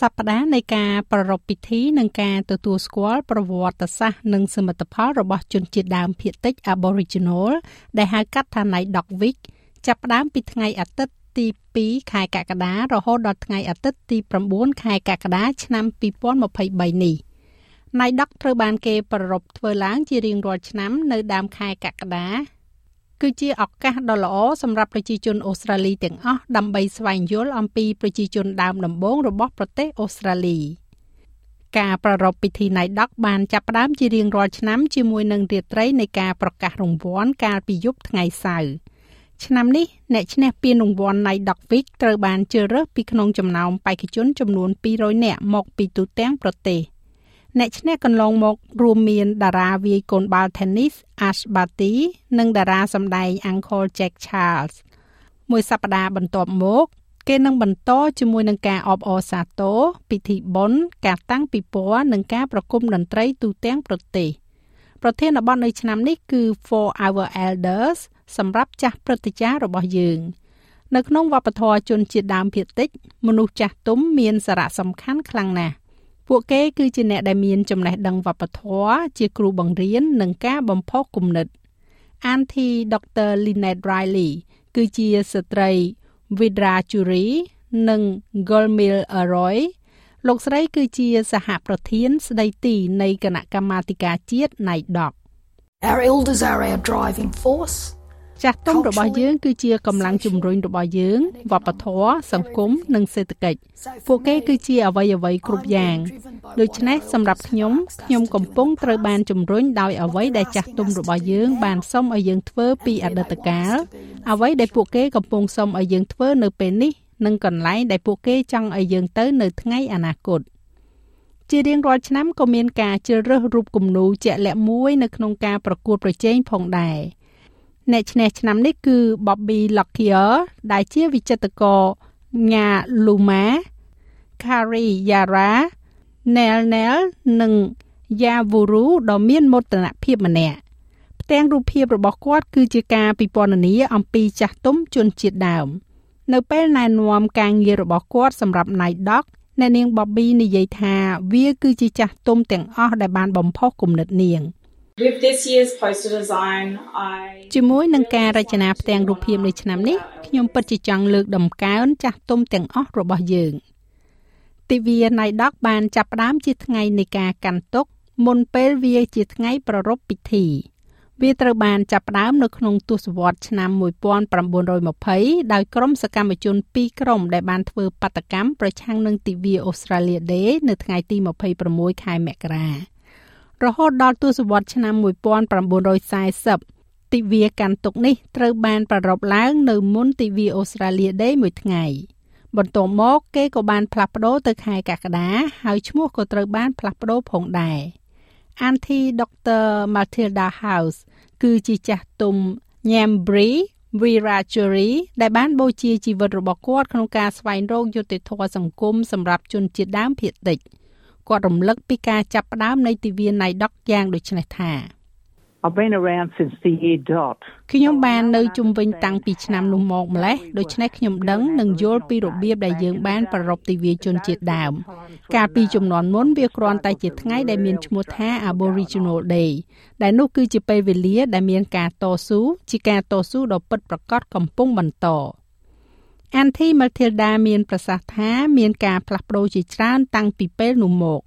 សប្តាហ៍នៃការប្រារព្ធពិធីនិងការទទួលស្គាល់ប្រវត្តិសាស្ត្រនិងសមិទ្ធផលរបស់ជនជាតិដើមភាគតិច Aboriginal ដែលហៅកាត់ថា Naidok Week ចាប់ផ្ដើមពីថ្ងៃអាទិត្យទី2ខែកក្កដារហូតដល់ថ្ងៃអាទិត្យទី9ខែកក្កដាឆ្នាំ2023នេះ Naidok ត្រូវបានគេប្រារព្ធធ្វើឡើងជារៀងរាល់ឆ្នាំនៅដើមខែកក្កដា គឺជាឱកាសដ៏ល្អសម្រាប់ប្រជាជនអូស្ត្រាលីទាំងអស់ដើម្បីស្វែងយល់អំពីប្រជាជនដើមដំបូងរបស់ប្រទេសអូស្ត្រាលីការប្រារព្ធពិធីណៃដកបានចាប់ផ្ដើមជារៀងរាល់ឆ្នាំជាមួយនឹងរាត្រីនៃការប្រកាសរង្វាន់កាលពីយប់ថ្ងៃសៅរ៍ឆ្នាំនេះអ្នកឈ្នះពានរង្វាន់ Night Dog Week ត្រូវបានជ្រើសរើសពីក្នុងចំណោមបេក្ខជនចំនួន200នាក់មកពីទូទាំងប្រទេស។ អ្នកឈ្នះកន្លងមករួមមានតារាវាយកូនបាល់ Tennis Ash Barty និងតារាសម្ដែង Uncle Jack Charles មួយសប្តាហ៍បន្ទាប់មក គេនឹងបន្តជាមួយនឹងការអបអរសាទរពិធីបុណ្យការតាំងពិព័រណ៍និងការប្រគំតន្ត្រីទូទាំងប្រទេសប្រធានបទនៅឆ្នាំនេះគឺ For Our Elders សម្រាប់ចាស់ព្រឹទ្ធាចារ្យរបស់យើងនៅក្នុងវប្បធម៌ជនជាតិដើមភាគតិចមនុស្សចាស់ទុំមានសារៈសំខាន់ខ្លាំងណាស់ ពួកគេគឺជាអ្នកដែលមានចំណេះដឹងវប្បធម៌ជាគ្រូបង្រៀននិងការបំផុសគំនិត Aunty Dr. Lynette Riley គឺជាស្ត្រី Vidra Churi និង Gulmil Aroy លោកស្រីគឺជាសហប្រធានស្ដីទីនៃគណៈកម្មាធិការជាតិ NIDOC Our elders are our driving force ចាស់ទុំរបស់យើងគឺជាកម្លាំងជំរុញរបស់យើងវប្បធម៌សង្គមនិងសេដ្ឋកិច្ចពួកគេគឺជាអ្វីអ្វីគ្រប់យ៉ាងដូច្នេះសម្រាប់ខ្ញុំខ្ញុំកំពុងត្រូវបានជំរុញដោយអ្វីដែលចាស់ទុំរបស់យើងបានសុំឲ្យយើងធ្វើពីអតីតកាលអ្វីដែលពួកគេកំពុងសុំឲ្យយើងធ្វើនៅពេលនេះនិងកន្លែងដែលពួកគេចង់ឲ្យយើងទៅនៅថ្ងៃអនាគតជារៀងរាល់ឆ្នាំក៏មានការជ្រើសរើសរូបគំនូរជាក់លាក់មួយនៅក្នុងការប្រកួតប្រជែងផងដែរ។ អ្នកឈ្នះឆ្នាំនេះគឺ Bobby Lockyer ដែលជាវិចិត្រករញ៉ា Luma Kari Yara Nel Nel និង Yavuru ដ៏មានមោទនភាពម្នាក់ផ្ទាំងរូបភាពរបស់គាត់គឺជាការពិពណ៌នាអំពីចាស់ទុំជនជាតិដើម នៅពេលណែនាំការងាររបស់គាត់សម្រាប់ Night Dog អ្នកនាង Bobby និយាយថាវាគឺជាចាស់ទុំទាំងអស់ដែលបានបំផុសគំនិតនាង។ With this year's poster design I ជាមួយនឹងការរចនាផ្ទាំងរូបភាពនៅឆ្នាំនេះខ្ញុំពិតជាចង់លើកដំកើងចាស់ទុំទាំងអស់របស់យើងទិវាណៃដកបានចាប់ផ្ដើមជាថ្ងៃនៃការកាន់ទុកមុនពេលវាជាថ្ងៃប្រារព្ធពិធី វាត្រូវបានចាប់ផ្ដើមនៅក្នុងទសវត្សរ៍ឆ្នាំ1920ដោយក្រុមសកម្មជន2ក្រុមដែលបានធ្វើបាតកម្មប្រឆាំងនឹងទិវា Australia Day នៅថ្ងៃទី26ខែមករា រហូតដល់ទសវត្សរ៍ឆ្នាំ1940ទិវាកាន់ទុកនេះត្រូវបានប្រារព្ធឡើងនៅមុនទិវាអូស្ត្រាលីដេមួយថ្ងៃបន្ទាប់មកគេក៏បានផ្លាស់ប្ដូរទៅខែកក្កដាហើយឈ្មោះក៏ត្រូវបានផ្លាស់ប្ដូរផងដែរ Aunty Dr. Matilda House គឺជាចាស់ទុំ Nyambri Virajuri ដែលបានបូជាជីវិតរបស់គាត់ក្នុងការស្វែងរកយុត្តិធម៌សង្គមសម្រាប់ជនជាតិដើមភាគតិច។ គាត់រំលឹកពីការចាប់ផ្ដើមនៃទិវាណៃដុកយ៉ាងដូចនេះថា I've been around since the year dot ខ្ញុំបាននៅជុំវិញតាំងពីឆ្នាំនោះមកម្លេះដូច្នេះខ្ញុំដឹងនិងយល់ពីរបៀបដែលយើងបានប្រារព្ធទិវាជនជាតិដើម កាលពីចំនួនមុនវាគ្រាន់តែជាថ្ងៃដែលមានឈ្មោះថា Aboriginal Day ដែលនោះគឺជាពេលវេលាដែលមានការតស៊ូជាការតស៊ូដ៏ពិតប្រាកដកំពុងបន្ត។ Aunty Matilda មានប្រសាសន៍ថាមានការផ្លាស់ប្ដូរជាច្រើនតាំងពីពេលនោះមក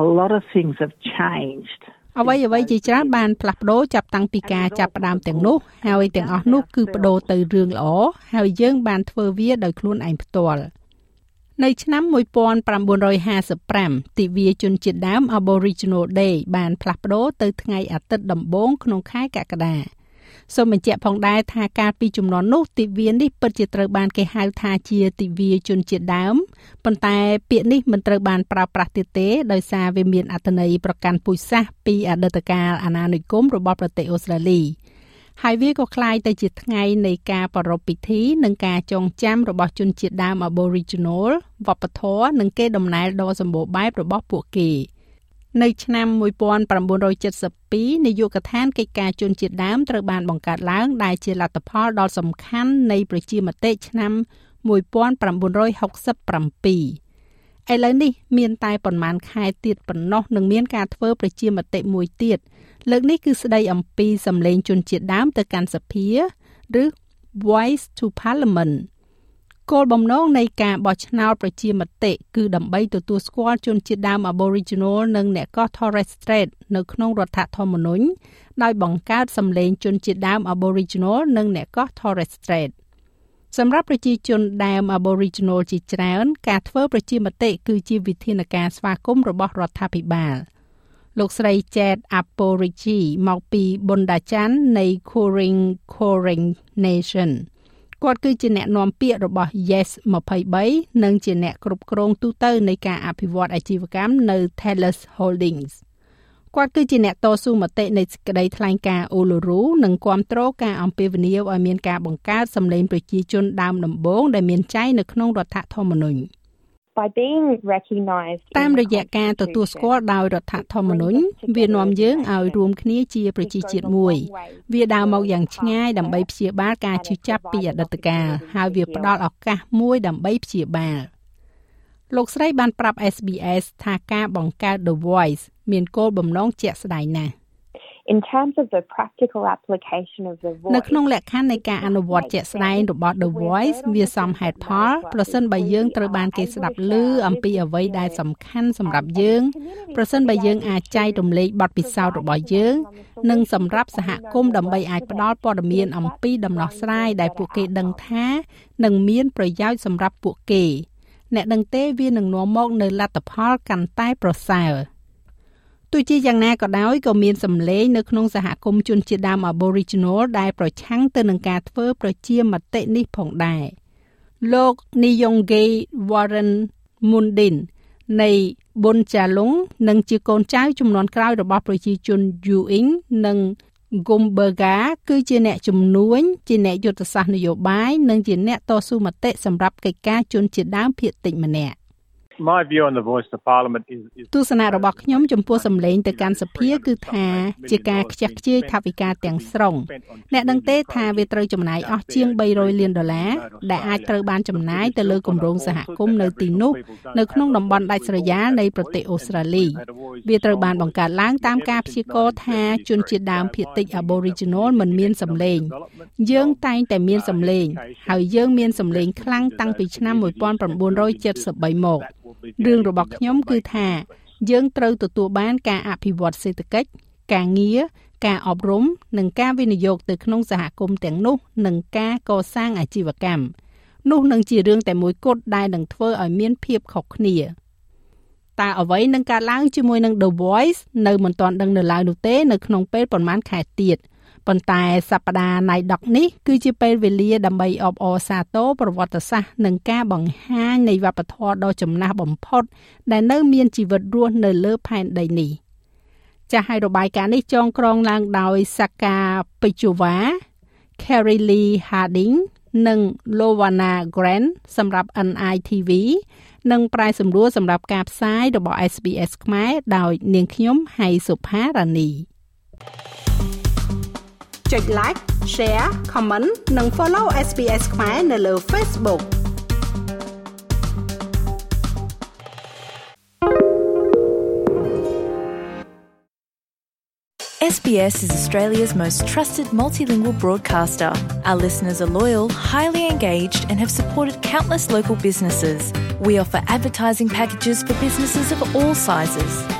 A lot of things have changed អ្វីអ្វីជាច្រើនបានផ្លាស់ប្ដូរចាប់តាំងពីការចាប់ផ្ដើមទាំងនោះហើយទាំងអស់នោះគឺបដូរទៅរឿងល្អហើយយើងបានធ្វើវាដោយខ្លួនឯងផ្ទាល់នៅឆ្នាំ1955ទិវាជនជាតិដើម Aboriginal Day បានផ្លាស់ប្ដូរទៅថ្ងៃអាទិត្យដំបូងក្នុងខែកក្កដា សូមបញ្ជាក់ផងដែរថាការពីចំនួននោះទិវានេះពិតជាត្រូវបានគេហៅថាជាទិវាជនជាតិដើមប៉ុន្តែពាក្យនេះមិនត្រូវបានប្រើប្រាស់ទៀតទេដោយសារវាមានអត្ថន័យប្រកាន់ពូជសាសន៍ពីអតីតកាលអាណានិគមរបស់ប្រទេសអូស្ត្រាលីហើយវាក៏คล้ายទៅជាថ្ងៃនៃការប្រារព្ធពិធីនិងការចងចាំរបស់ជនជាតិដើម Aboriginal វប្បធម៌និងកេរដំណែលដ៏សម្បូរបែបរបស់ពួកគេ។ នៅឆ្នាំ1972នាយកដ្ឋានកិច្ចការជនជាតិដើមត្រូវបានបង្កើតឡើងដែលជាលទ្ធផលដ៏សំខាន់នៃប្រជាមតិឆ្នាំ1967ឥឡូវនេះមានតែប៉ុន្មានខែទៀតប៉ុណ្ណោះនឹងមានការធ្វើប្រជាមតិមួយទៀតលើកនេះគឺស្ដីអំពីសម្លេងជនជាតិដើមទៅកាន់សភាឬ Voice to Parliament គោលបំណងនៃការបោះឆ្នោតប្រជាមតិគឺដើម្បីទទួលស្គាល់ជនជាតិដើម Aboriginal និងអ្នកកោះ Torres Strait នៅក្នុងរដ្ឋធម្មនុញ្ញដោយបង្កើតសម្លេងជនជាតិដើម Aboriginal និងអ្នកកោះ Torres Strait សម្រាប់ប្រជាជនដើម Aboriginal ជាច្រើន ការធ្វើប្រជាមតិគឺជាវិធានការស្វាគមន៍របស់រដ្ឋាភិបាលលោកស្រី Chet Aporichi មកពី Bundachan នៃ Kuring Kuring Nation គាត់គឺជាអ្នកនាំពាក្យរបស់ Yes 23និងជាអ្នកគ្រប់គ្រងទូទៅនៃការអភិវឌ្ឍអាជីវកម្មនៅ Thales Holdings គាត់គឺជាអ្នកតស៊ូមតិនៃសេចក្តីថ្លែងការណ៍ Uluru និងគ្រប់គ្រងការអំពាវនាវឲ្យមានការបង្កើតសម្លេងប្រជាជនដើមដំបូងដែលមានចែងនៅក្នុងរដ្ឋធម្មនុញ្ញ។ by being recognized តាមរយៈការទទួលស្គាល់ដោយរដ្ឋធម្មនុញ្ញវានាំយើងឲ្យរួមគ្នាជាប្រជាជាតិមួយ វាដើរមកយ៉ាងឆ្ងាយដើម្បីព្យាបាលការឈឺចាប់ពីអតីតកាលហើយវាផ្ដល់ឱកាសមួយដើម្បីព្យាបាលលោកស្រីបានប្រាប់ SBS ថាការបង្កើត The Voice មានគោលបំណងជាក់ស្ដែងណាស់ in terms of the practical application of the voice នៅក្នុងលក្ខខណ្ឌនៃការអនុវត្តជាក់ស្ដែងរបស់ The Voice វាសមហេតុផលប្រសិនបើយើងត្រូវបានគេស្ដាប់ឮអំពីអ្វីដែលសំខាន់សម្រាប់យើងប្រសិនបើយើងអាចចែករំលែកបទពិសោធន៍របស់យើង និងសម្រាប់សហគមន៍ដើម្បីអាចផ្ដល់ព័ត៌មានអំពីដំណោះស្រាយដែលពួកគេដឹងថានឹងមានប្រយោជន៍សម្រាប់ពួកគេ អ្នកដឹងទេវានឹងនាំមកនៅលទ្ធផលកាន់តែប្រសើរ។ ទោះជាយ៉ាងណាក៏ដោយក៏មានសម្លេងនៅក្នុងសហគមន៍ជនជាតិដើម Aboriginal ដែលប្រឆាំងទៅនឹងការធ្វើប្រជាមតិនេះផងដែរលោក Niyongge Warren Mundin នៃប៊ុនចាឡុងនិងជាកូនចៅចំនួនក្រោយរបស់ប្រជាជន Yuing និង Gumberga គឺជាអ្នកជំនួញជាអ្នកយុទ្ធសាស្ត្រនយោបាយនិងជាអ្នកតស៊ូមតិសម្រាប់កិច្ចការជនជាតិដើមភាគតិចម្នាក់ my view on the voice to parliament is, is ទស្សនៈរបស់ខ្ញុំចំពោះសម្លេងទៅកាន់សភាគឺថាជាការខ្ជះខ្ជាយថវិកាទាំងស្រុងអ្នកដឹងទេថាវាត្រូវចំណាយអស់ជាង300លានដុល្លារដែលអាចត្រូវបានចំណាយទៅលើគម្រោងសហគមន៍នៅទីនោះនៅក្នុងតំបន់ដាច់ស្រយាលនៃប្រទេសអូស្ត្រាលីវាត្រូវបានបង្កើតឡើងតាមការព្យាករណ៍ថាជនជាតិដើមភាគតិច Aboriginal មិនមានសម្លេង យើងតែងតែមានសម្លេងហើយយើងមានសម្លេងខ្លាំងតាំងពីឆ្នាំ1973មក រឿងរបស់ខ្ញុំគឺថាយើងត្រូវទទួលបានការអភិវឌ្ឍសេដ្ឋកិច្ចការងារការអប់រំនិងការវិនិយោគទៅក្នុងសហគមន៍ទាំងនោះនិងការកសាងអាជីវកម្មនោះនឹងជារឿងតែមួយគត់ដែលនឹងធ្វើឲ្យមានភាពខុសគ្នាតើអ្វីនឹងកើតឡើងជាមួយនឹង The Voice នៅមិនទាន់ដឹងនៅឡើយនោះទេនៅក្នុងពេលប្រហែលខែទៀត ប៉ុន្តែសប្តាហ៍ណៃដកនេះគឺជាពេលវេលាដើម្បីអបអរសាទរប្រវត្តិសាស្ត្រនិងការបង្ហាញនៃវប្បធម៌ដ៏ចំណាស់បំផុត ដែលនៅមានជីវិតរស់នៅលើផែនដីនេះចាស់ឲ្យរបាយការណ៍នេះចងក្រងឡើងដោយសាកាពេជូវ៉ា Carrie Lee Harding និង Lowana Grant សម្រាប់ NITV និងប្រាយសម្រួលសម្រាប់ការផ្សាយរបស់ SBS ខ្មែរដោយ នាងខ្ញុំហៃសុផារ៉ានី ចុច like share comment និង follow SBS ខ្មែរនៅលើ Facebook SBS is Australia's most trusted multilingual broadcaster. Our listeners are loyal, highly engaged, and have supported countless local businesses. We offer advertising packages for businesses of all sizes.